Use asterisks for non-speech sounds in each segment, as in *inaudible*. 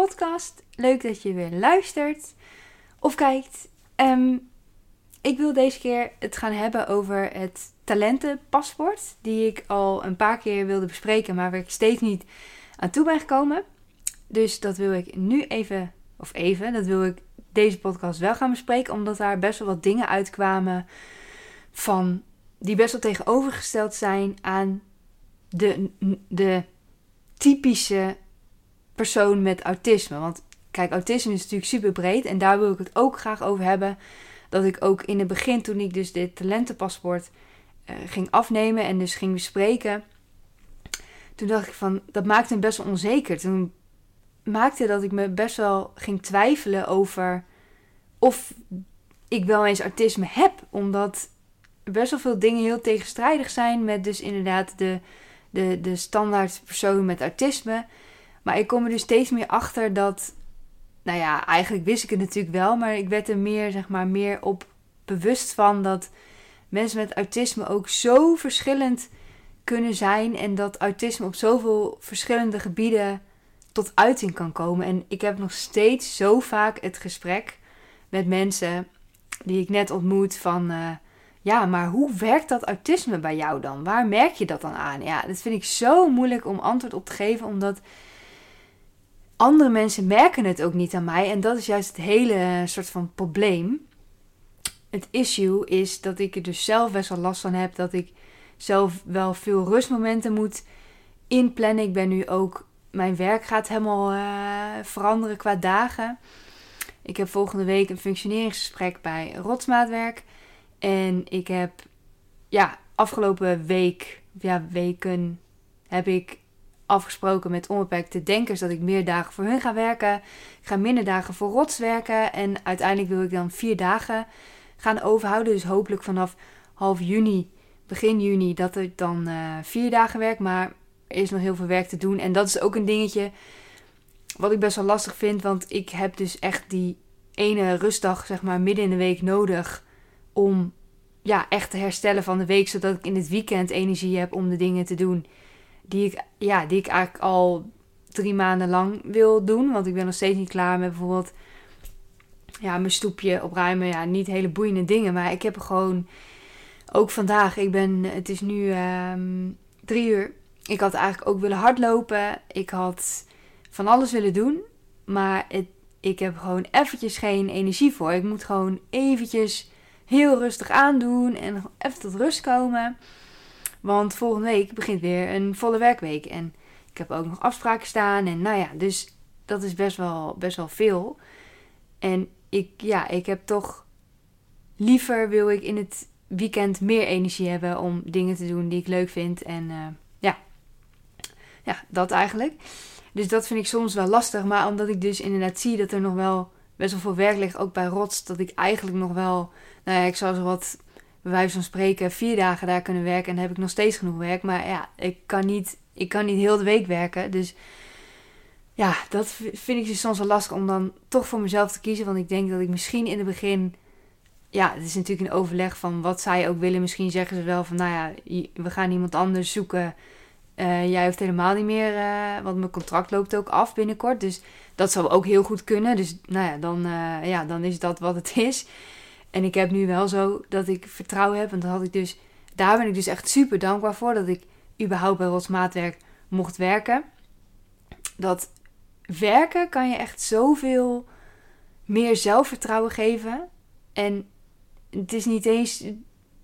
podcast. Leuk dat je weer luistert of kijkt. Ehm, ik wil deze keer het gaan hebben over het talentenpaspoort. Die ik al een paar keer wilde bespreken, maar waar ik steeds niet aan toe ben gekomen. Dus dat wil ik nu even, of even, dat wil ik deze podcast wel gaan bespreken. Omdat daar best wel wat dingen uitkwamen van die best wel tegenovergesteld zijn aan de, de typische persoon met autisme. Want kijk, autisme is natuurlijk super breed en daar wil ik het ook graag over hebben. Dat ik ook in het begin, toen ik dus dit talentenpaspoort uh, ging afnemen en dus ging bespreken, toen dacht ik van, dat maakte me best wel onzeker. Toen maakte dat ik me best wel ging twijfelen over of ik wel eens autisme heb. Omdat best wel veel dingen heel tegenstrijdig zijn met dus inderdaad de, de, de standaard persoon met autisme. Maar ik kom er dus steeds meer achter dat, nou ja, eigenlijk wist ik het natuurlijk wel, maar ik werd er meer, zeg maar, meer op bewust van dat mensen met autisme ook zo verschillend kunnen zijn en dat autisme op zoveel verschillende gebieden tot uiting kan komen. En ik heb nog steeds zo vaak het gesprek met mensen die ik net ontmoet van. Uh, ja, maar hoe werkt dat autisme bij jou dan? Waar merk je dat dan aan? Ja, dat vind ik zo moeilijk om antwoord op te geven, omdat andere mensen merken het ook niet aan mij. En dat is juist het hele soort van probleem. Het issue is dat ik er dus zelf best wel last van heb. Dat ik zelf wel veel rustmomenten moet inplannen. Ik ben nu ook. Mijn werk gaat helemaal uh, veranderen qua dagen. Ik heb volgende week een functioneringsgesprek bij Rotsmaatwerk. En ik heb, ja, afgelopen week, ja, weken, heb ik afgesproken met onbeperkte denkers dat ik meer dagen voor hun ga werken. Ik ga minder dagen voor rots werken. En uiteindelijk wil ik dan vier dagen gaan overhouden. Dus hopelijk vanaf half juni, begin juni, dat ik dan uh, vier dagen werk. Maar er is nog heel veel werk te doen. En dat is ook een dingetje wat ik best wel lastig vind. Want ik heb dus echt die ene rustdag, zeg maar, midden in de week nodig. Om ja, echt te herstellen van de week. Zodat ik in het weekend energie heb om de dingen te doen die ik, ja, die ik eigenlijk al drie maanden lang wil doen. Want ik ben nog steeds niet klaar met bijvoorbeeld ja, mijn stoepje opruimen. Ja, niet hele boeiende dingen. Maar ik heb gewoon ook vandaag. Ik ben, het is nu um, drie uur. Ik had eigenlijk ook willen hardlopen. Ik had van alles willen doen. Maar ik heb gewoon eventjes geen energie voor. Ik moet gewoon eventjes heel rustig aandoen en even tot rust komen. Want volgende week begint weer een volle werkweek. En ik heb ook nog afspraken staan. En nou ja, dus dat is best wel, best wel veel. En ik, ja, ik heb toch liever wil ik in het weekend meer energie hebben om dingen te doen die ik leuk vind. En uh, ja. ja, dat eigenlijk. Dus dat vind ik soms wel lastig. Maar omdat ik dus inderdaad zie dat er nog wel best wel veel werk ligt, ook bij Rots, dat ik eigenlijk nog wel, nou ja, ik zou zo wat bij wijze van spreken vier dagen daar kunnen werken en dan heb ik nog steeds genoeg werk. Maar ja, ik kan niet, ik kan niet heel de week werken. Dus ja, dat vind ik dus soms wel lastig om dan toch voor mezelf te kiezen. Want ik denk dat ik misschien in het begin. Ja, het is natuurlijk een overleg van wat zij ook willen. Misschien zeggen ze wel van, nou ja, we gaan iemand anders zoeken. Uh, jij hoeft helemaal niet meer, uh, want mijn contract loopt ook af binnenkort. Dus dat zou ook heel goed kunnen. Dus nou ja, dan, uh, ja, dan is dat wat het is. En ik heb nu wel zo dat ik vertrouwen heb. En dat had ik dus, daar ben ik dus echt super dankbaar voor. Dat ik überhaupt bij Rotsmaatwerk mocht werken. Dat werken kan je echt zoveel meer zelfvertrouwen geven. En het is niet eens.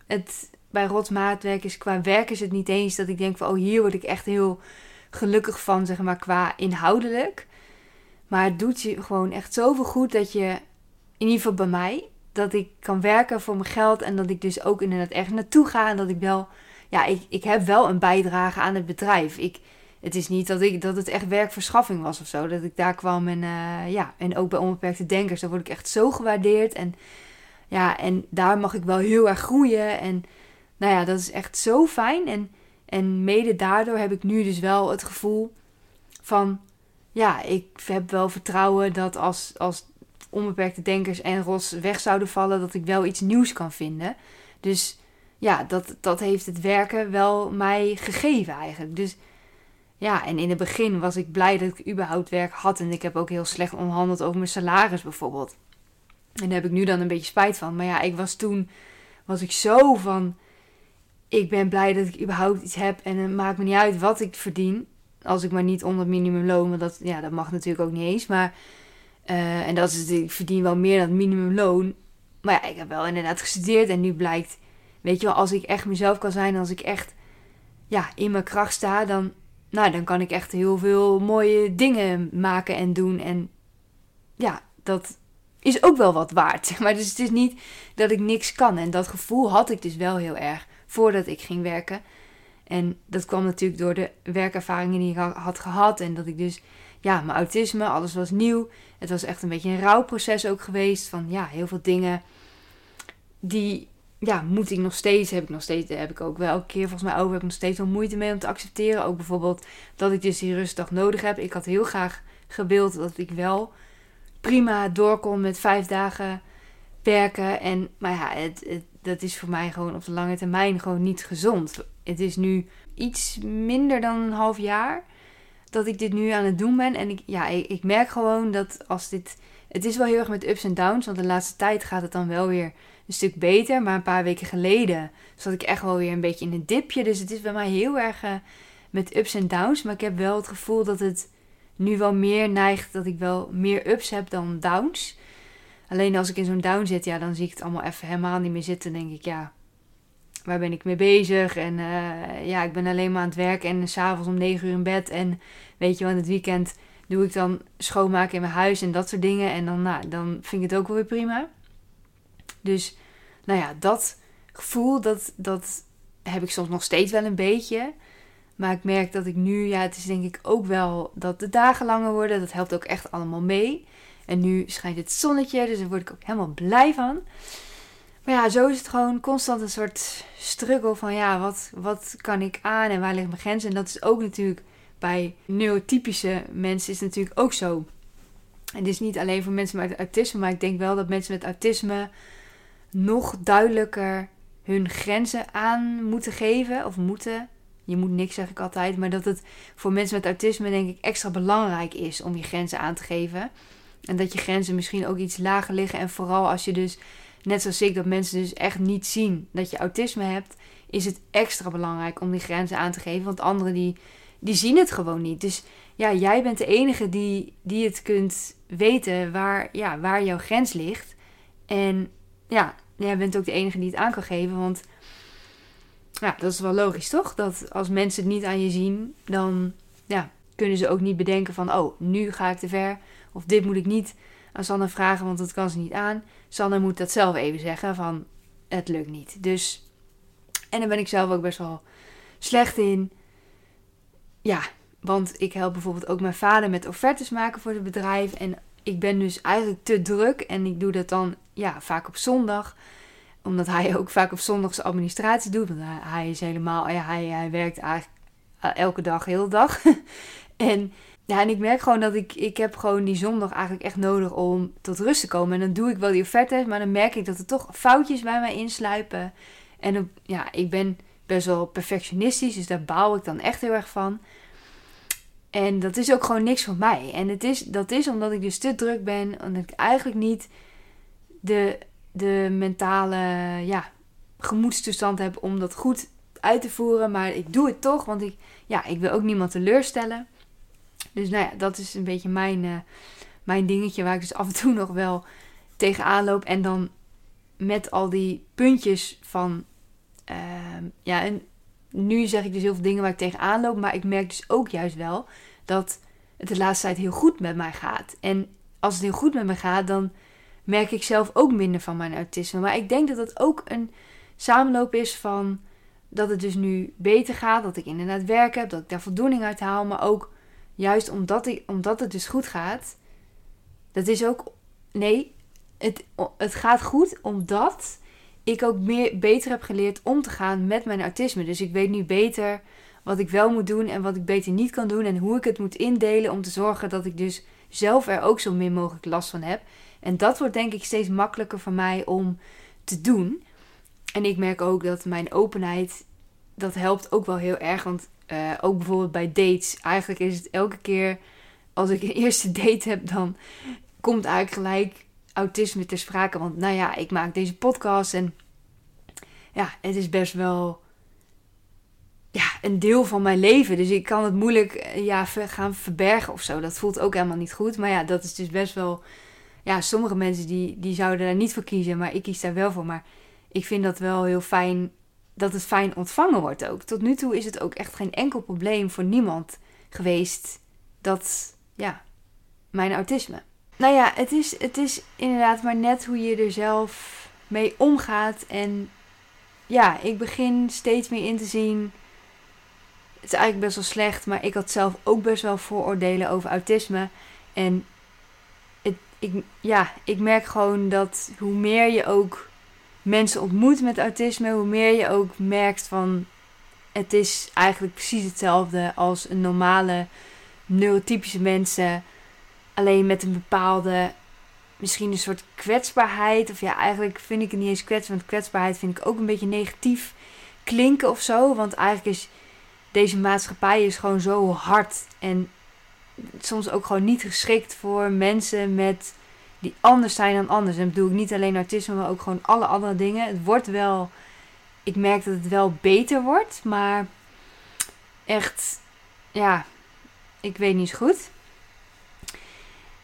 Het, bij Rotsmaatwerk is qua werk is het niet eens dat ik denk van oh hier word ik echt heel gelukkig van, zeg maar, qua inhoudelijk. Maar het doet je gewoon echt zoveel goed dat je, in ieder geval bij mij, dat ik kan werken voor mijn geld en dat ik dus ook inderdaad echt naartoe ga en dat ik wel, ja, ik, ik heb wel een bijdrage aan het bedrijf. Ik, het is niet dat, ik, dat het echt werkverschaffing was of zo. Dat ik daar kwam en eh, ja, en ook bij onbeperkte denkers, daar word ik echt zo gewaardeerd. En ja, en daar mag ik wel heel erg groeien. En nou ja, dat is echt zo fijn. En, en mede daardoor heb ik nu dus wel het gevoel van, ja, ik heb wel vertrouwen dat als, als onbeperkte denkers en Ros weg zouden vallen, dat ik wel iets nieuws kan vinden. Dus ja, dat, dat heeft het werken wel mij gegeven eigenlijk. Dus ja, en in het begin was ik blij dat ik überhaupt werk had. En ik heb ook heel slecht onderhandeld over mijn salaris bijvoorbeeld. En daar heb ik nu dan een beetje spijt van. Maar ja, ik was toen, was ik zo van, ik ben blij dat ik überhaupt iets heb. En het maakt me niet uit wat ik verdien. Als ik maar niet onder minimumloon, want dat, ja, dat mag natuurlijk ook niet eens. Maar, uh, en dat is, ik verdien wel meer dan het minimumloon. Maar ja, ik heb wel inderdaad gestudeerd en nu blijkt, weet je wel, als ik echt mezelf kan zijn, als ik echt ja, in mijn kracht sta, dan, nou, dan kan ik echt heel veel mooie dingen maken en doen. En ja, dat is ook wel wat waard. *laughs* Maar dus het is niet dat ik niks kan. En dat gevoel had ik dus wel heel erg voordat ik ging werken. En dat kwam natuurlijk door de werkervaringen die ik had gehad. En dat ik dus, ja, mijn autisme, alles was nieuw. Het was echt een beetje een rouwproces ook geweest. Van ja, heel veel dingen die ja, moet ik nog steeds, heb ik nog steeds, heb ik ook wel elke keer volgens mij over, heb ik nog steeds wel moeite mee om te accepteren. Ook bijvoorbeeld dat ik dus die rustdag nodig heb. Ik had heel graag gewild dat ik wel prima door kon met vijf dagen werken. En, maar ja, het, dat is voor mij gewoon op de lange termijn gewoon niet gezond. Het is nu iets minder dan een half jaar dat ik dit nu aan het doen ben. En ik, ja, ik, merk gewoon dat als dit. Het is wel heel erg met ups en downs, want de laatste tijd gaat het dan wel weer een stuk beter. Maar een paar weken geleden zat ik echt wel weer een beetje in een dipje. Dus het is bij mij heel erg uh, met ups en downs. Maar ik heb wel het gevoel dat het nu wel meer neigt dat ik wel meer ups heb dan downs. Alleen als ik in zo'n down zit, ja, dan zie ik het allemaal even helemaal niet meer zitten. Denk ik, ja, waar ben ik mee bezig? En uh, ja, ik ben alleen maar aan het werk en s'avonds om 9 uur in bed. En weet je, wel, het weekend doe ik dan schoonmaken in mijn huis en dat soort dingen. En dan, nou, dan vind ik het ook wel weer prima. Dus nou ja, dat gevoel, dat, dat heb ik soms nog steeds wel een beetje. Maar ik merk dat ik nu, ja, het is denk ik ook wel dat de dagen langer worden. Dat helpt ook echt allemaal mee. En nu schijnt het zonnetje, dus daar word ik ook helemaal blij van. Maar ja, zo is het gewoon constant een soort struggle van ja, wat, wat kan ik aan en waar ligt mijn grens? En dat is ook natuurlijk bij neurotypische mensen is natuurlijk ook zo. En dit is niet alleen voor mensen met autisme, maar ik denk wel dat mensen met autisme nog duidelijker hun grenzen aan moeten geven. Of moeten. Je moet niks, zeg ik altijd. Maar dat het voor mensen met autisme, denk ik, extra belangrijk is om je grenzen aan te geven. En dat je grenzen misschien ook iets lager liggen. En vooral als je dus, net zoals ik, dat mensen dus echt niet zien dat je autisme hebt, is het extra belangrijk om die grenzen aan te geven. Want anderen die, die zien het gewoon niet. Dus ja, jij bent de enige die, die het kunt weten waar, ja, waar jouw grens ligt. En ja, jij bent ook de enige die het aan kan geven. Want ja, dat is wel logisch, toch? Dat als mensen het niet aan je zien, dan ja, kunnen ze ook niet bedenken van... oh, nu ga ik te ver. Of dit moet ik niet aan Sanne vragen, want dat kan ze niet aan. Sanne moet dat zelf even zeggen van... het lukt niet. Dus... En daar ben ik zelf ook best wel slecht in. Ja, want ik help bijvoorbeeld ook mijn vader met offertes maken voor het bedrijf. En ik ben dus eigenlijk te druk en ik doe dat dan ja, vaak op zondag. Omdat hij ook vaak op zondags administratie doet. Want hij, is helemaal, ja, hij, hij werkt eigenlijk elke dag, heel de dag. *laughs* en, ja, en ik merk gewoon dat ik, ik heb gewoon die zondag eigenlijk echt nodig om tot rust te komen. En dan doe ik wel die offertes, maar dan merk ik dat er toch foutjes bij mij insluipen. En ja, ik ben best wel perfectionistisch, dus daar bouw ik dan echt heel erg van. En dat is ook gewoon niks voor mij. En het is, dat is omdat ik dus te druk ben. Omdat ik eigenlijk niet de, de mentale ja, gemoedstoestand heb om dat goed uit te voeren. Maar ik doe het toch, want ik, ja, ik wil ook niemand teleurstellen. Dus nou ja, dat is een beetje mijn, uh, mijn dingetje waar ik dus af en toe *laughs* nog wel tegenaan loop. En dan met al die puntjes van... Uh, ja, en nu zeg ik dus heel veel dingen waar ik tegenaan loop. Maar ik merk dus ook juist wel dat het de laatste tijd heel goed met mij gaat. En als het heel goed met me gaat, dan merk ik zelf ook minder van mijn autisme. Maar ik denk dat dat ook een samenloop is van dat het dus nu beter gaat. Dat ik inderdaad werk heb. Dat ik daar voldoening uit haal. Maar ook juist omdat, ik, omdat het dus goed gaat. Dat is ook. Nee, het, het gaat goed omdat ik ook meer, beter heb geleerd om te gaan met mijn autisme. Dus ik weet nu beter wat ik wel moet doen en wat ik beter niet kan doen. En hoe ik het moet indelen om te zorgen dat ik dus zelf er ook zo min mogelijk last van heb. En dat wordt denk ik steeds makkelijker voor mij om te doen. En ik merk ook dat mijn openheid, dat helpt ook wel heel erg. Want uh, ook bijvoorbeeld bij dates, eigenlijk is het elke keer als ik een *laughs* eerste date heb, dan komt eigenlijk gelijk autisme ter sprake. Want nou ja, ik maak deze podcast en ja, het is best wel ja, een deel van mijn leven. Dus ik kan het moeilijk eh, ja, gaan verbergen of zo. Dat voelt ook helemaal niet goed. Maar ja, dat is dus best wel. Ja, sommige mensen die, die zouden daar niet voor kiezen, maar ik kies daar wel voor. Maar ik vind dat wel heel fijn dat het fijn ontvangen wordt ook. Tot nu toe is het ook echt geen enkel probleem voor niemand geweest dat, ja, mijn autisme. Nou ja, het is, het is inderdaad maar net hoe je er zelf mee omgaat. En ja, ik begin steeds meer in te zien. Het is eigenlijk best wel slecht, maar ik had zelf ook best wel vooroordelen over autisme. En het, ik, ja, ik merk gewoon dat hoe meer je ook mensen ontmoet met autisme, hoe meer je ook merkt van het is eigenlijk precies hetzelfde als een normale neurotypische mensen. Alleen met een bepaalde, misschien een soort kwetsbaarheid. Of ja, eigenlijk vind ik het niet eens kwetsbaar. Want kwetsbaarheid vind ik ook een beetje negatief klinken of zo. Want eigenlijk is deze maatschappij is gewoon zo hard. En soms ook gewoon niet geschikt voor mensen met die anders zijn dan anders. En bedoel ik niet alleen autisme, maar ook gewoon alle andere dingen. Het wordt wel, ik merk dat het wel beter wordt, maar echt, ja, ik weet niet zo goed.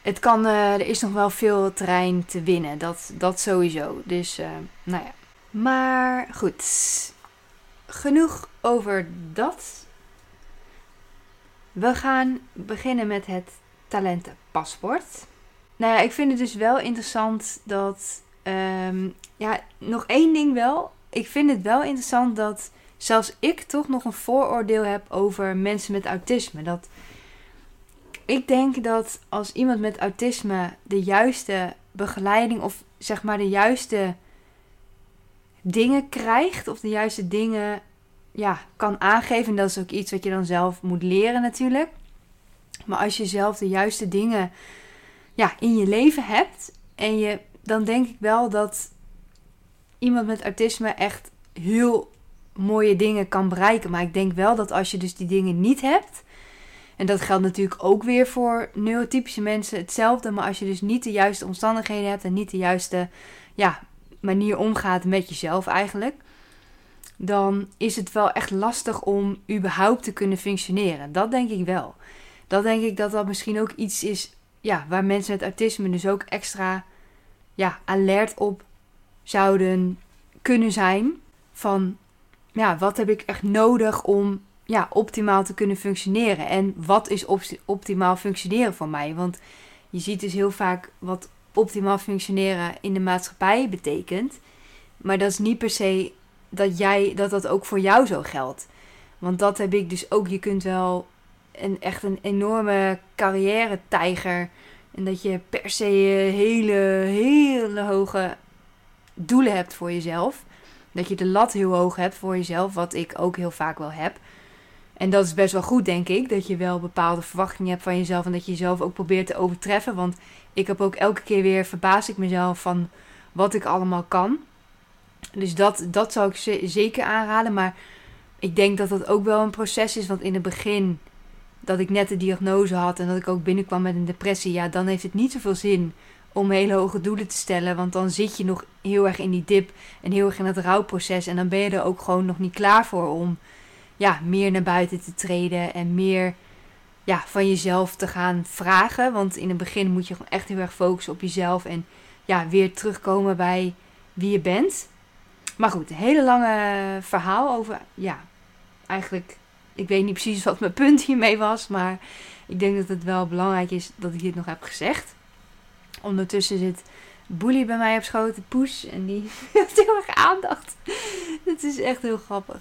Het kan, uh, er is nog wel veel terrein te winnen, dat, dat sowieso. Dus, uh, nou ja. Maar goed, genoeg over dat. We gaan beginnen met het talentenpaspoort. Nou ja, ik vind het dus wel interessant dat. Um, ja, nog één ding wel. Ik vind het wel interessant dat zelfs ik toch nog een vooroordeel heb over mensen met autisme. Dat ik denk dat als iemand met autisme de juiste begeleiding of zeg maar de juiste dingen krijgt of de juiste dingen ja, kan aangeven. En dat is ook iets wat je dan zelf moet leren natuurlijk. Maar als je zelf de juiste dingen ja, in je leven hebt. En je, dan denk ik wel dat iemand met autisme echt heel mooie dingen kan bereiken. Maar ik denk wel dat als je dus die dingen niet hebt. En dat geldt natuurlijk ook weer voor neurotypische mensen hetzelfde. Maar als je dus niet de juiste omstandigheden hebt en niet de juiste ja, manier omgaat met jezelf eigenlijk. Dan is het wel echt lastig om überhaupt te kunnen functioneren. Dat denk ik wel. Dat denk ik dat dat misschien ook iets is ja, waar mensen met autisme dus ook extra ja, alert op zouden kunnen zijn. Van ja, wat heb ik echt nodig om ja, optimaal te kunnen functioneren? En wat is optimaal functioneren voor mij? Want je ziet dus heel vaak wat optimaal functioneren in de maatschappij betekent. Maar dat is niet per se dat jij dat dat ook voor jou zo geldt. Want dat heb ik dus ook. Je kunt wel een, echt een enorme carrière-tijger. En dat je per se hele, hele hoge doelen hebt voor jezelf. Dat je de lat heel hoog hebt voor jezelf, wat ik ook heel vaak wel heb. En dat is best wel goed, denk ik. Dat je wel bepaalde verwachtingen hebt van jezelf. En dat je jezelf ook probeert te overtreffen. Want ik heb ook elke keer weer verbaas ik mezelf van wat ik allemaal kan. Dus dat, dat zou ik zeker aanraden. Maar ik denk dat dat ook wel een proces is. Want in het begin dat ik net de diagnose had en dat ik ook binnenkwam met een depressie, ja, dan heeft het niet zoveel zin om hele hoge doelen te stellen. Want dan zit je nog heel erg in die dip en heel erg in het rouwproces. En dan ben je er ook gewoon nog niet klaar voor om ja, meer naar buiten te treden en meer ja, van jezelf te gaan vragen. Want in het begin moet je gewoon echt heel erg focussen op jezelf en ja, weer terugkomen bij wie je bent. Maar goed, een hele lange verhaal over, ja, eigenlijk ik weet niet precies wat mijn punt hiermee was, maar ik denk dat het wel belangrijk is dat ik dit nog heb gezegd. Ondertussen zit boelie bij mij op schoot, Poes. En die *laughs* heeft heel erg aandacht. Het is echt heel grappig.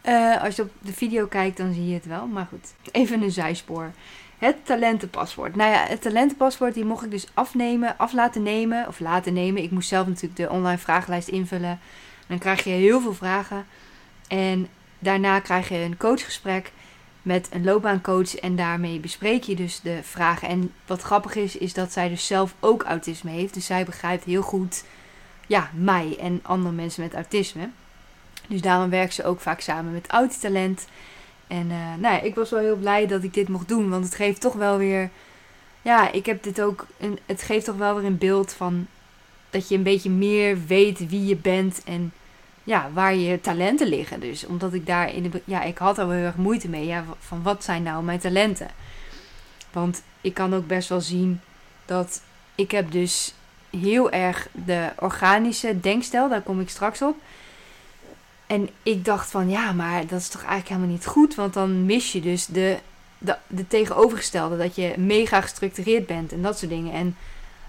Eh, als je op de video kijkt, dan zie je het wel. Maar goed, even een zijspoor. Het talentenpaspoort. Nou ja, het talentenpaspoort die mocht ik dus afnemen, af laten nemen. Of laten nemen. Ik moest zelf natuurlijk de online vragenlijst invullen. Dan krijg je heel veel vragen. En daarna krijg je een coachgesprek met een loopbaancoach. En daarmee bespreek je dus de vragen. En wat grappig is, is dat zij dus zelf ook autisme heeft. Dus zij begrijpt heel goed ja, mij en andere mensen met autisme. Dus daarom werkt ze ook vaak samen met Autitalent. En uh, nou ja, ik was wel heel blij dat ik dit mocht doen. Want het geeft toch wel weer. Ja, ik heb dit ook. Een, het geeft toch wel weer een beeld van. Dat je een beetje meer weet wie je bent. En ja, waar je talenten liggen. Dus omdat ik daar in de. Ja, ik had wel heel erg moeite mee. Ja, van wat zijn nou mijn talenten? Want ik kan ook best wel zien dat. Ik heb dus heel erg de organische denkstijl. Daar kom ik straks op. En ik dacht van ja, maar dat is toch eigenlijk helemaal niet goed. Want dan mis je dus de, de, de tegenovergestelde. Dat je mega gestructureerd bent en dat soort dingen. En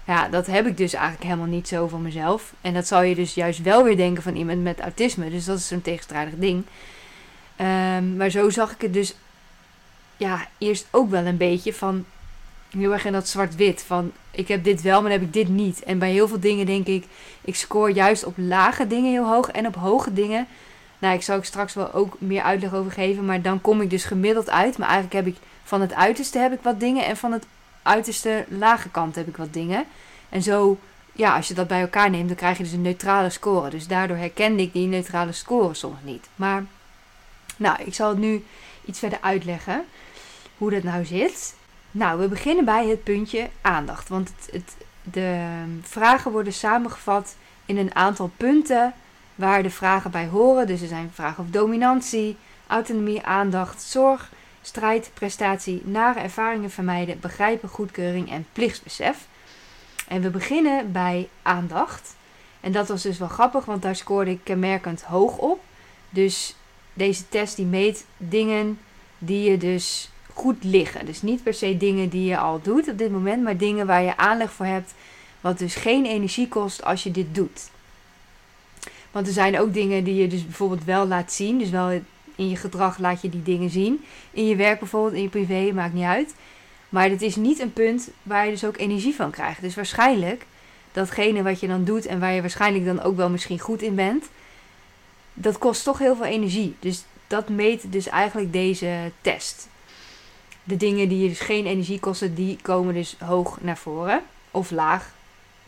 ja, dat heb ik dus eigenlijk helemaal niet zo van mezelf. En dat zou je dus juist wel weer denken van iemand met autisme. Dus dat is zo'n tegenstrijdig ding. Um, maar zo zag ik het dus ja, eerst ook wel een beetje van heel erg in dat zwart-wit. Van ik heb dit wel, maar dan heb ik dit niet. En bij heel veel dingen denk ik, ik score juist op lage dingen heel hoog en op hoge dingen nou, ik zal ik straks wel ook meer uitleg over geven. Maar dan kom ik dus gemiddeld uit. Maar eigenlijk heb ik van het uiterste heb ik wat dingen. En van het uiterste lage kant heb ik wat dingen. En zo, ja, als je dat bij elkaar neemt, dan krijg je dus een neutrale score. Dus daardoor herkende ik die neutrale score soms niet. Maar, nou, ik zal het nu iets verder uitleggen. Hoe dat nou zit. Nou, we beginnen bij het puntje aandacht. Want het, het, de vragen worden samengevat in een aantal punten waar de vragen bij horen. Dus er zijn vragen over dominantie, autonomie, aandacht, zorg, strijd, prestatie, nare ervaringen vermijden, begrijpen, goedkeuring en plichtsbesef. En we beginnen bij aandacht. En dat was dus wel grappig, want daar scoorde ik kenmerkend hoog op. Dus deze test die meet dingen die je dus goed liggen. Dus niet per se dingen die je al doet op dit moment, maar dingen waar je aanleg voor hebt, wat dus geen energie kost als je dit doet. Want er zijn ook dingen die je dus bijvoorbeeld wel laat zien. Dus wel in je gedrag laat je die dingen zien. In je werk bijvoorbeeld, in je privé, maakt niet uit. Maar het is niet een punt waar je dus ook energie van krijgt. Dus waarschijnlijk datgene wat je dan doet en waar je waarschijnlijk dan ook wel misschien goed in bent, dat kost toch heel veel energie. Dus dat meet dus eigenlijk deze test. De dingen die je dus geen energie kosten, die komen dus hoog naar voren. Of laag.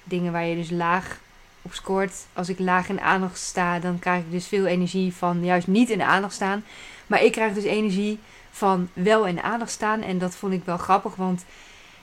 Dingen waar je dus laag op scoort. Als ik laag in aandacht sta, dan krijg ik dus veel energie van juist niet in aandacht staan. Maar ik krijg dus energie van wel in aandacht staan. En dat vond ik wel grappig, want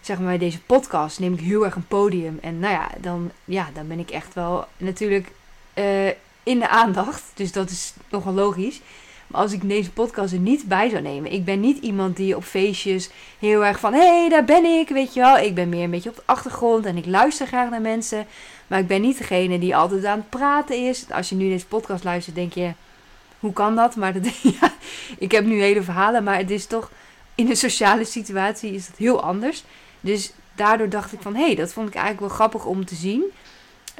zeg maar bij deze podcast neem ik heel erg een podium. En nou ja, dan, ja, dan ben ik echt wel natuurlijk uh, in de aandacht. Dus dat is nogal logisch. Maar als ik deze podcast er niet bij zou nemen. Ik ben niet iemand die op feestjes heel erg van... Hé, hey, daar ben ik, weet je wel. Ik ben meer een beetje op de achtergrond en ik luister graag naar mensen. Maar ik ben niet degene die altijd aan het praten is. Als je nu deze podcast luistert, denk je... Hoe kan dat? Maar dat, *laughs* ja, ik heb nu hele verhalen, maar het is toch... In een sociale situatie is dat heel anders. Dus daardoor dacht ik van... Hé, hey, dat vond ik eigenlijk wel grappig om te zien.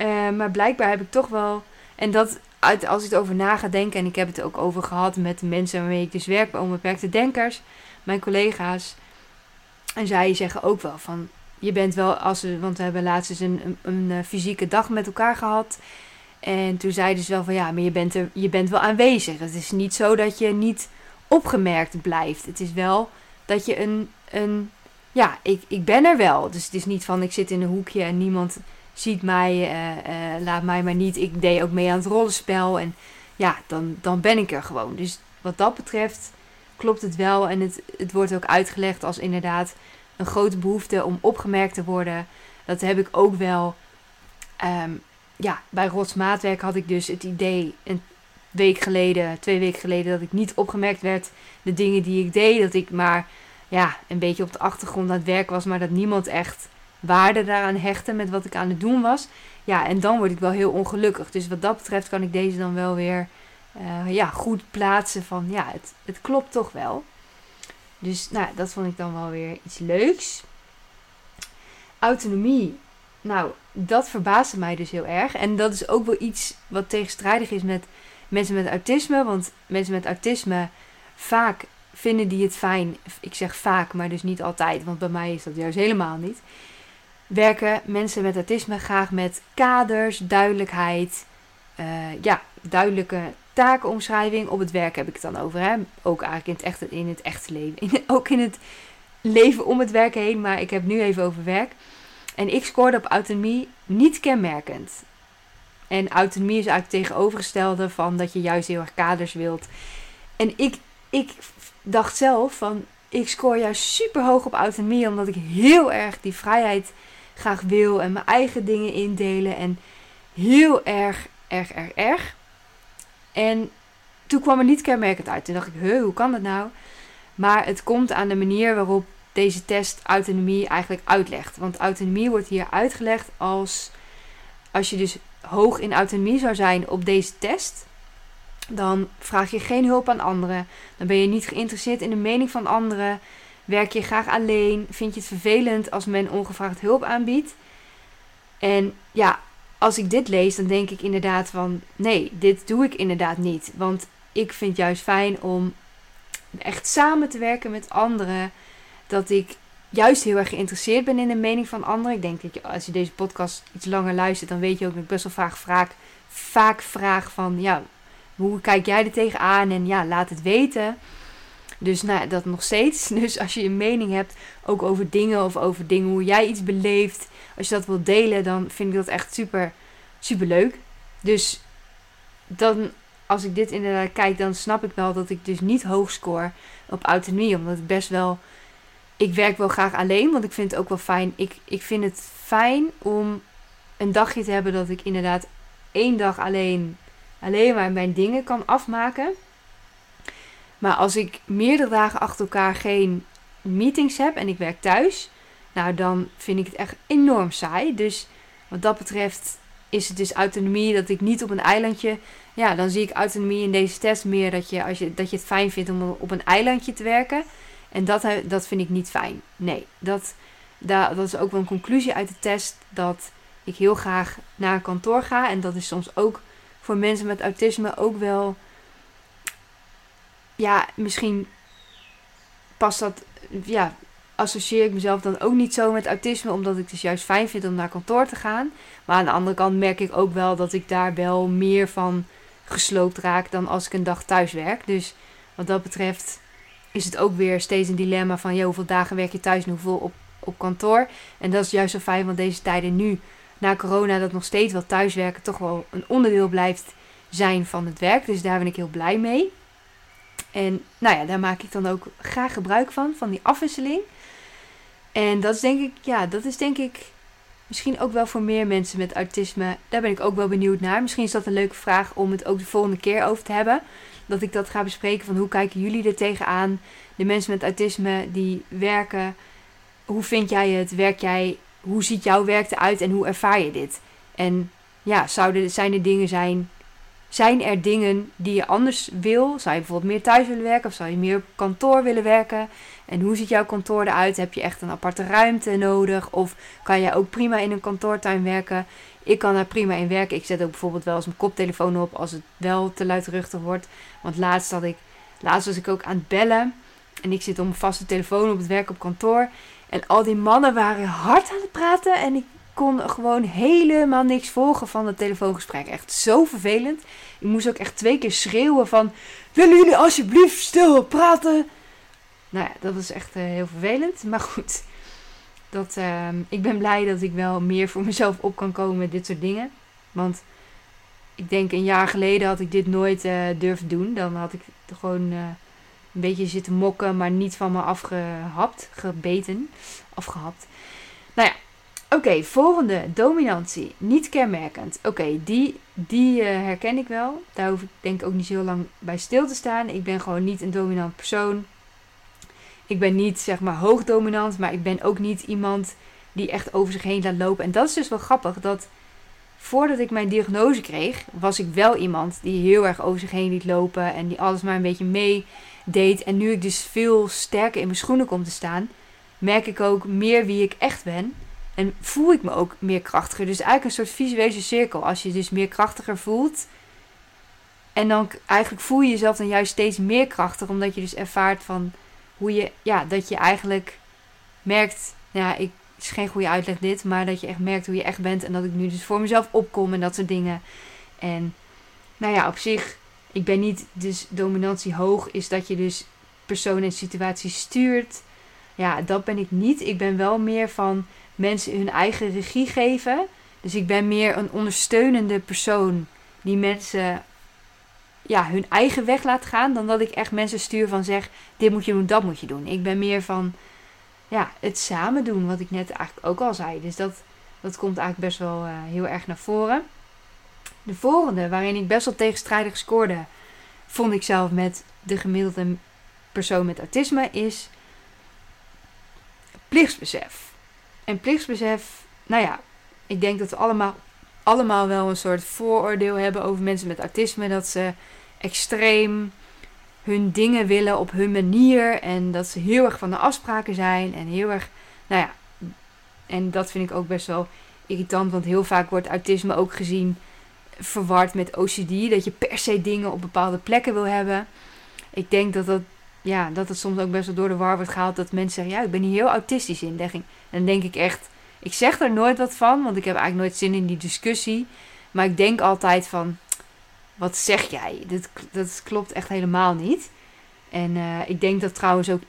Uh, maar blijkbaar heb ik toch wel... En dat als ik erover na ga denken, en ik heb het ook over gehad met de mensen waarmee ik dus werk bij onbeperkte denkers, mijn collega's. En zij zeggen ook wel van, je bent wel, als we, want we hebben laatst eens een, een, een, eh, fysieke dag met elkaar gehad. En toen zeiden ze wel van, ja, maar je bent, er, je bent wel aanwezig. Het is niet zo dat je niet opgemerkt blijft. Het is wel dat je een, een ja, ik, ik ben er wel. Dus het is niet van, ik zit in een hoekje en niemand ziet mij, uh, uh, laat mij maar niet. Ik deed ook mee aan het rollenspel. En ja, dan, dan ben ik er gewoon. Dus wat dat betreft klopt het wel. En het, het wordt ook uitgelegd als inderdaad een grote behoefte om opgemerkt te worden. Dat heb ik ook wel. Um, ja, bij Rotsmaatwerk had ik dus het idee een week geleden, twee weken geleden, dat ik niet opgemerkt werd. De dingen die ik deed, dat ik maar ja, een beetje op de achtergrond aan het werk was, maar dat niemand echt waarde daaraan hechten met wat ik aan het doen was. Ja, en dan word ik wel heel ongelukkig. Dus wat dat betreft kan ik deze dan wel weer uh, ja, goed plaatsen van ja, het, het klopt toch wel. Dus nou, dat vond ik dan wel weer iets leuks. Autonomie. Nou, dat verbaasde mij dus heel erg. En dat is ook wel iets wat tegenstrijdig is met mensen met autisme. Want mensen met autisme vaak vinden die het fijn. Ik zeg vaak, maar dus niet altijd. Want bij mij is dat juist helemaal niet. Werken mensen met autisme graag met kaders, duidelijkheid. Uh, ja, duidelijke takenomschrijving. Op het werk heb ik het dan over. Hè? Ook eigenlijk in het echte, in het echte leven. *laughs* Ook in het leven om het werk heen. Maar ik heb nu even over werk. En ik scoorde op autonomie niet kenmerkend. En autonomie is eigenlijk tegenovergestelde van dat je juist heel erg kaders wilt. En ik, ik dacht zelf van, ik scoor juist super hoog op autonomie, omdat ik heel erg die vrijheid graag wil en mijn eigen dingen indelen. En heel erg, erg, erg, erg. En toen kwam er niet kenmerkend uit. Toen dacht ik, huh, hoe kan dat nou? Maar het komt aan de manier waarop deze test autonomie eigenlijk uitlegt. Want autonomie wordt hier uitgelegd als als je dus hoog in autonomie zou zijn op deze test, dan vraag je geen hulp aan anderen. Dan ben je niet geïnteresseerd in de mening van anderen. Werk je graag alleen? Vind je het vervelend als men ongevraagd hulp aanbiedt? En ja, als ik dit lees, dan denk ik inderdaad van nee, dit doe ik inderdaad niet. Want ik vind juist fijn om echt samen te werken met anderen. Dat ik juist heel erg geïnteresseerd ben in de mening van anderen. Ik denk dat je, als je deze podcast iets langer luistert, dan weet je ook dat ik best wel vaak vraag, vaak vraag van ja, hoe kijk jij er tegenaan? En ja, laat het weten. Dus nou, dat nog steeds. *laughs* Dus als je een mening hebt, ook over dingen of over dingen hoe jij iets beleeft, als je dat wilt delen, dan vind ik dat echt super, super leuk. Dus dan, als ik dit inderdaad kijk, dan snap ik wel dat ik dus niet hoog score op autonomie, omdat best wel ik werk wel graag alleen, want ik vind het ook wel fijn. Ik, ik vind het fijn om een dagje te hebben dat ik inderdaad één dag alleen, alleen maar mijn dingen kan afmaken. Maar als ik meerdere dagen achter elkaar geen meetings heb en ik werk thuis, nou dan vind ik het echt enorm saai. Dus wat dat betreft is het dus autonomie dat ik niet op een eilandje. Ja, dan zie ik autonomie in deze test meer dat je, als je, dat je het fijn vindt om op een eilandje te werken. En dat, dat vind ik niet fijn. Nee, dat, dat, dat is ook wel een conclusie uit de test. Dat ik heel graag naar een kantoor ga. En dat is soms ook voor mensen met autisme ook wel. Ja, misschien past dat. Ja, associeer ik mezelf dan ook niet zo met autisme. Omdat ik het dus juist fijn vind om naar kantoor te gaan. Maar aan de andere kant merk ik ook wel dat ik daar wel meer van gesloopt raak dan als ik een dag thuis werk. Dus wat dat betreft is het ook weer steeds een dilemma van... hoeveel dagen werk je thuis en hoeveel op, op kantoor? En dat is juist zo fijn, want deze tijden nu, na corona... dat nog steeds wel thuiswerken toch wel een onderdeel blijft zijn van het werk. Dus daar ben ik heel blij mee. En nou ja, daar maak ik dan ook graag gebruik van, van die afwisseling. En dat is denk ik, ja, dat is denk ik misschien ook wel voor meer mensen met autisme. Daar ben ik ook wel benieuwd naar. Misschien is dat een leuke vraag om het ook de volgende keer over te hebben dat ik dat ga bespreken van hoe kijken jullie er tegenaan. De mensen met autisme die werken. Hoe vind jij het? Werk jij? Hoe ziet jouw werk eruit en hoe ervaar je dit? En ja, zouden, zijn er dingen zijn. Zijn er dingen die je anders wil? Zou je bijvoorbeeld meer thuis willen werken of zou je meer op kantoor willen werken? En hoe ziet jouw kantoor eruit? Heb je echt een aparte ruimte nodig? Of kan jij ook prima in een kantoortuin werken? Ik kan daar prima in werken. Ik zet ook bijvoorbeeld wel eens mijn koptelefoon op als het wel te luidruchtig wordt. Want laatst, had ik, laatst was ik ook aan het bellen. En ik zit op mijn vaste telefoon op het werk op kantoor. En al die mannen waren hard aan het praten. En ik kon gewoon helemaal niks volgen van het telefoongesprek. Echt zo vervelend. Ik moest ook echt twee keer schreeuwen van... Willen jullie alsjeblieft stil praten? Nou ja, dat was echt uh, heel vervelend. Maar goed, dat, uh, ik ben blij dat ik wel meer voor mezelf op kan komen met dit soort dingen. Want ik denk een jaar geleden had ik dit nooit uh, durven doen. Dan had ik gewoon uh, een beetje zitten mokken, maar niet van me afgehapt, gebeten, afgehapt. Nou ja, oké, volgende, dominantie. Niet kenmerkend. Oké, die, die uh, herken ik wel. Daar hoef ik denk ik ook niet zo lang bij stil te staan. Ik ben gewoon niet een dominant persoon. Ik ben niet zeg maar hoogdominant, maar ik ben ook niet iemand die echt over zich heen laat lopen. En dat is dus wel grappig dat voordat ik mijn diagnose kreeg, was ik wel iemand die heel erg over zich heen liet lopen en die alles maar een beetje meedeed. En nu ik dus veel sterker in mijn schoenen kom te staan, merk ik ook meer wie ik echt ben. En voel ik me ook meer krachtiger. Dus eigenlijk een soort visuele cirkel. Als je dus meer krachtiger voelt. En dan eigenlijk voel je jezelf dan juist steeds meer krachtig. Omdat je dus ervaart van hoe je, ja, dat je eigenlijk merkt. Ja, ik, het is geen goede uitleg dit. Maar dat je echt merkt hoe je echt bent. En dat ik nu dus voor mezelf opkom en dat soort dingen. En nou ja, op zich, ik ben niet dus dominantie hoog. Is dat je dus personen en situaties stuurt. Ja, dat ben ik niet. Ik ben wel meer van mensen hun eigen regie geven. Dus ik ben meer een ondersteunende persoon die mensen ja, hun eigen weg laat gaan. Dan dat ik echt mensen stuur van zeg, dit moet je doen, dat moet je doen. Ik ben meer van ja, het samen doen, wat ik net eigenlijk ook al zei. Dus dat, dat komt eigenlijk best wel uh, heel erg naar voren. De volgende, waarin ik best wel tegenstrijdig scoorde, vond ik zelf met de gemiddelde persoon met autisme, is plichtsbesef. En plichtsbesef, nou ja, ik denk dat we allemaal, allemaal wel een soort vooroordeel hebben over mensen met autisme. Dat ze extreem hun dingen willen op hun manier. En dat ze heel erg van de afspraken zijn. En heel erg, nou ja, en dat vind ik ook best wel irritant. Want heel vaak wordt autisme ook gezien verward met OCD. Dat je per se dingen op bepaalde plekken wil hebben. Ik denk dat dat ja, dat het soms ook best wel door de war wordt gehaald. Dat mensen zeggen, ja, ik ben hier heel autistisch in. En dan denk ik echt, ik zeg er nooit wat van. Want ik heb eigenlijk nooit zin in die discussie. Maar ik denk altijd van, wat zeg jij? Dat, dat klopt echt helemaal niet. En uh, ik denk dat trouwens ook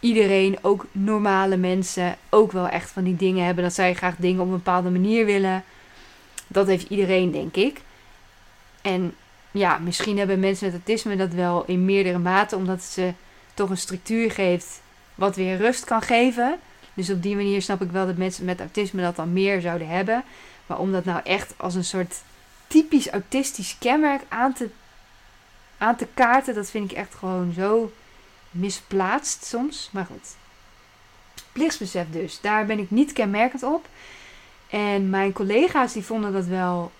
iedereen, ook normale mensen, ook wel echt van die dingen hebben. Dat zij graag dingen op een bepaalde manier willen. Dat heeft iedereen, denk ik. En ja, misschien hebben mensen met autisme dat wel in meerdere mate, omdat ze toch een structuur geeft wat weer rust kan geven. Dus op die manier snap ik wel dat mensen met autisme dat dan meer zouden hebben. Maar om dat nou echt als een soort typisch autistisch kenmerk aan te, aan te kaarten, dat vind ik echt gewoon zo misplaatst soms. Maar goed. Plichtsbesef dus. Daar ben ik niet kenmerkend op. En mijn collega's die vonden dat wel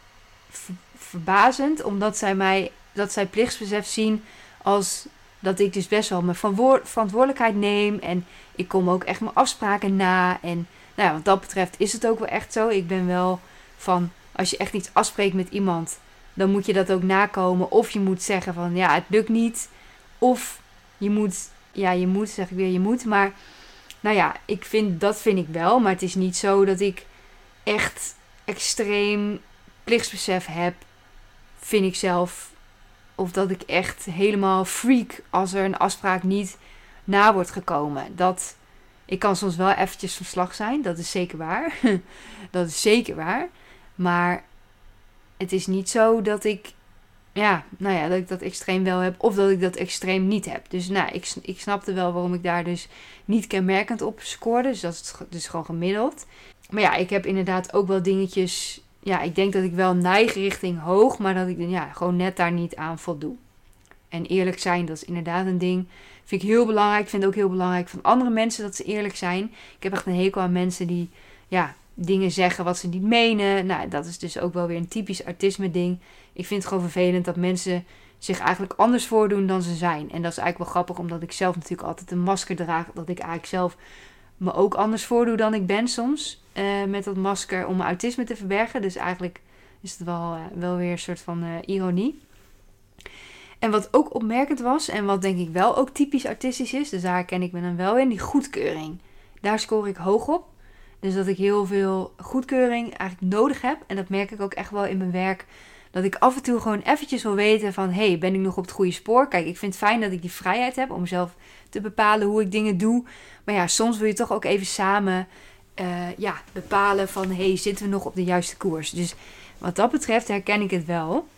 verbazend, omdat zij mij dat zij plichtsbesef zien als dat ik dus best wel mijn verantwoordelijkheid neem. En ik kom ook echt mijn afspraken na. En nou ja, wat dat betreft is het ook wel echt zo. Ik ben wel van, als je echt iets afspreekt met iemand, dan moet je dat ook nakomen. Of je moet zeggen van, ja, het lukt niet. Of je moet, ja, je moet, zeg ik weer, je moet. Maar nou ja, ik vind, dat vind ik wel. Maar het is niet zo dat ik echt extreem plichtsbesef heb. Vind ik zelf of dat ik echt helemaal freak als er een afspraak niet na wordt gekomen. Dat, ik kan soms wel eventjes van slag zijn, dat is zeker waar. *laughs* dat is zeker waar. Maar het is niet zo dat ik, ja, nou ja, dat ik dat extreem wel heb of dat ik dat extreem niet heb. Dus nou, ik, ik snapte wel waarom ik daar dus niet kenmerkend op scoorde. Dus dat is dus gewoon gemiddeld. Maar ja, ik heb inderdaad ook wel dingetjes ja, ik denk dat ik wel neig richting hoog, maar dat ik ja, gewoon net daar niet aan voldoe. En eerlijk zijn, dat is inderdaad een ding. Vind ik heel belangrijk. Ik vind het ook heel belangrijk van andere mensen dat ze eerlijk zijn. Ik heb echt een hekel aan mensen die ja, dingen zeggen wat ze niet menen. Nou, dat is dus ook wel weer een typisch artisme ding. Ik vind het gewoon vervelend dat mensen zich eigenlijk anders voordoen dan ze zijn. En dat is eigenlijk wel grappig, omdat ik zelf natuurlijk altijd een masker draag. Dat ik eigenlijk zelf me ook anders voordoe dan ik ben soms. Uh, met dat masker om mijn autisme te verbergen. Dus eigenlijk is het wel, uh, wel weer een soort van uh, ironie. En wat ook opmerkend was, en wat denk ik wel ook typisch autistisch is, dus daar ken ik me dan wel in, die goedkeuring. Daar scoor ik hoog op. Dus dat ik heel veel goedkeuring eigenlijk nodig heb. En dat merk ik ook echt wel in mijn werk. Dat ik af en toe gewoon eventjes wil weten van... hey, ben ik nog op het goede spoor? Kijk, ik vind het fijn dat ik die vrijheid heb om zelf te bepalen hoe ik dingen doe. Maar ja, soms wil je toch ook even samen uh, ja, bepalen van... hey, zitten we nog op de juiste koers? Dus wat dat betreft herken ik het wel.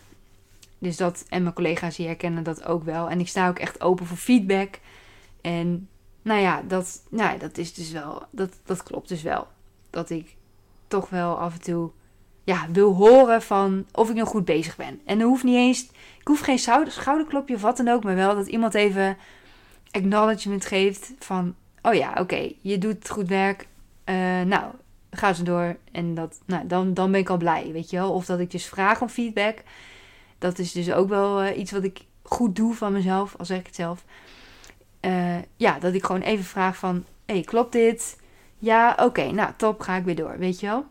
Dus dat, en mijn collega's hier herkennen dat ook wel. En ik sta ook echt open voor feedback. En nou ja, dat, nou, dat is dus wel, dat, dat klopt dus wel. Dat ik toch wel af en toe ja, wil horen van of ik nog goed bezig ben. En dan hoeft niet eens, ik hoef geen schouderklopje of wat dan ook, maar wel dat iemand even acknowledgement geeft van, oh ja, oké, je doet goed werk, uh, nou, ga ze door. En dat, nou, dan, dan ben ik al blij, weet je wel. Of dat ik dus vraag om feedback. Dat is dus ook wel uh, iets wat ik goed doe van mezelf, al zeg ik het zelf. Uh, ja, dat ik gewoon even vraag van, hey, klopt dit? Ja, oké, nou top, ga ik weer door, weet je wel.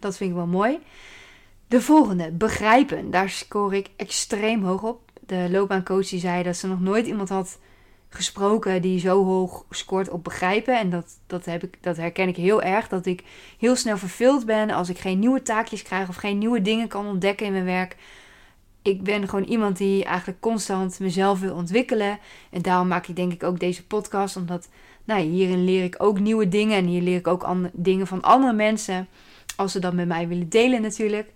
Dat vind ik wel mooi. De volgende, begrijpen. Daar scoor ik extreem hoog op. De loopbaancoach die zei dat ze nog nooit iemand had gesproken die zo hoog scoort op begrijpen. En dat, dat, heb ik, dat herken ik heel erg. Dat ik heel snel verveeld ben als ik geen nieuwe taakjes krijg of geen nieuwe dingen kan ontdekken in mijn werk. Ik ben gewoon iemand die eigenlijk constant mezelf wil ontwikkelen. En daarom maak ik denk ik ook deze podcast. Omdat nou, hierin leer ik ook nieuwe dingen. En hier leer ik ook dingen van andere mensen. Als ze dat met mij willen delen natuurlijk.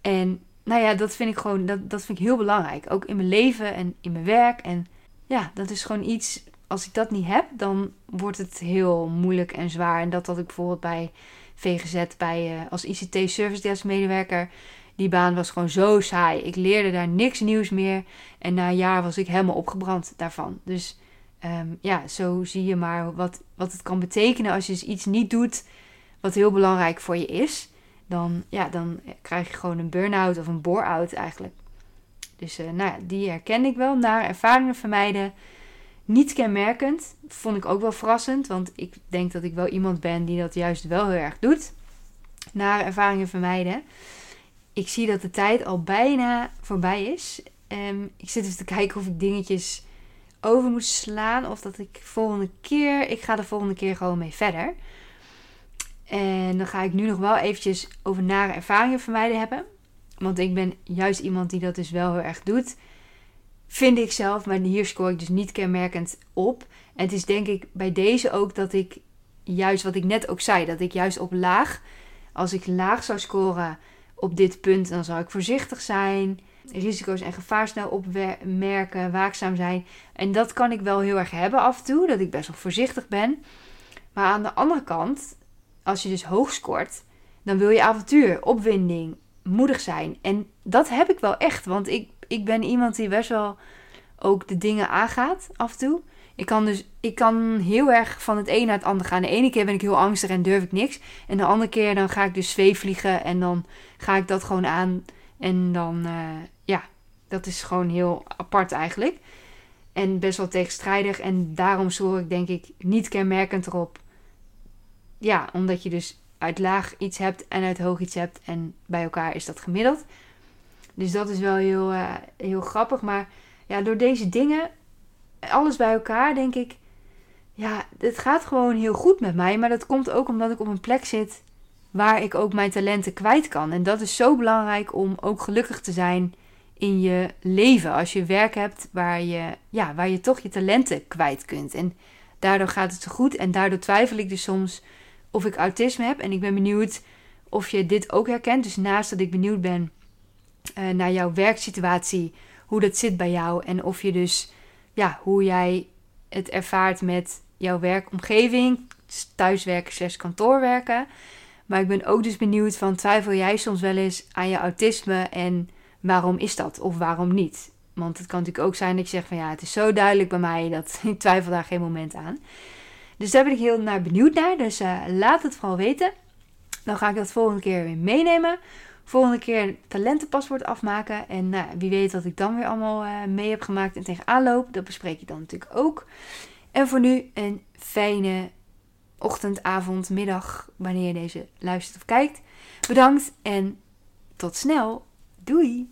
En nou ja, dat vind ik gewoon, dat, dat vind ik heel belangrijk. Ook in mijn leven en in mijn werk. En ja, dat is gewoon iets, als ik dat niet heb, dan wordt het heel moeilijk en zwaar. En dat had ik bijvoorbeeld bij VGZ, bij, uh, als ICT Service Desk medewerker. Die baan was gewoon zo saai. Ik leerde daar niks nieuws meer. En na een jaar was ik helemaal opgebrand daarvan. Dus ehm, ja, zo zie je maar wat, wat het kan betekenen als je dus iets niet doet wat heel belangrijk voor je is. Dan, ja, dan krijg je gewoon een burn-out of een bore-out eigenlijk. Dus uh, nou ja, die herken ik wel. Naar ervaringen vermijden. Niet kenmerkend. Vond ik ook wel verrassend. Want ik denk dat ik wel iemand ben die dat juist wel heel erg doet. Naar ervaringen vermijden. Ik zie dat de tijd al bijna voorbij is. Um, ik zit even te kijken of ik dingetjes over moet slaan. Of dat ik volgende keer. Ik ga de volgende keer gewoon mee verder. En dan ga ik nu nog wel eventjes over nare ervaringen vermijden hebben. Want ik ben juist iemand die dat dus wel heel erg doet. Vind ik zelf, maar hier scoor ik dus niet kenmerkend op. En het is denk ik bij deze ook dat ik juist wat ik net ook zei, dat ik juist op laag, als ik laag zou scoren op dit punt, dan zou ik voorzichtig zijn, risico's en gevaar snel opmerken, waakzaam zijn. En dat kan ik wel heel erg hebben af en toe, dat ik best wel voorzichtig ben. Maar aan de andere kant, als je dus hoog scoort, dan wil je avontuur, opwinding, moedig zijn. En dat heb ik wel echt. Want ik, ik ben iemand die best wel ook de dingen aangaat af en toe. Ik kan dus ik kan heel erg van het een naar het ander gaan. De ene keer ben ik heel angstig en durf ik niks. En de andere keer dan ga ik dus zweefvliegen en dan ga ik dat gewoon aan. En dan, uh, ja, dat is gewoon heel apart eigenlijk. En best wel tegenstrijdig. En daarom zorg ik denk ik niet kenmerkend erop. Ja, omdat je dus uit laag iets hebt en uit hoog iets hebt. En bij elkaar is dat gemiddeld. Dus dat is wel heel, uh, heel grappig. Maar ja, door deze dingen, alles bij elkaar, denk ik. Ja, het gaat gewoon heel goed met mij. Maar dat komt ook omdat ik op een plek zit waar ik ook mijn talenten kwijt kan. En dat is zo belangrijk om ook gelukkig te zijn in je leven. Als je werk hebt waar je, ja, waar je toch je talenten kwijt kunt. En daardoor gaat het zo goed. En daardoor twijfel ik dus soms of ik autisme heb. En ik ben benieuwd of je dit ook herkent. Dus naast dat ik benieuwd ben uh, naar jouw werksituatie, hoe dat zit bij jou. En of je dus, ja, hoe jij het ervaart met jouw werkomgeving, thuiswerken slash kantoorwerken. Maar ik ben ook dus benieuwd van, twijfel jij soms wel eens aan je autisme en waarom is dat of waarom niet? Want het kan natuurlijk ook zijn dat je zegt van ja, het is zo duidelijk bij mij dat *laughs* ik twijfel daar geen moment aan. Dus daar ben ik heel naar benieuwd naar. Dus uh, laat het vooral weten. Dan ga ik dat volgende keer weer meenemen. Volgende keer talentenpaspoort afmaken. En nou, wie weet wat ik dan weer allemaal uh, mee heb gemaakt en tegenaan loop. Dat bespreek ik dan natuurlijk ook. En voor nu een fijne ochtend, avond, middag, wanneer je deze luistert of kijkt. Bedankt en tot snel. Doei!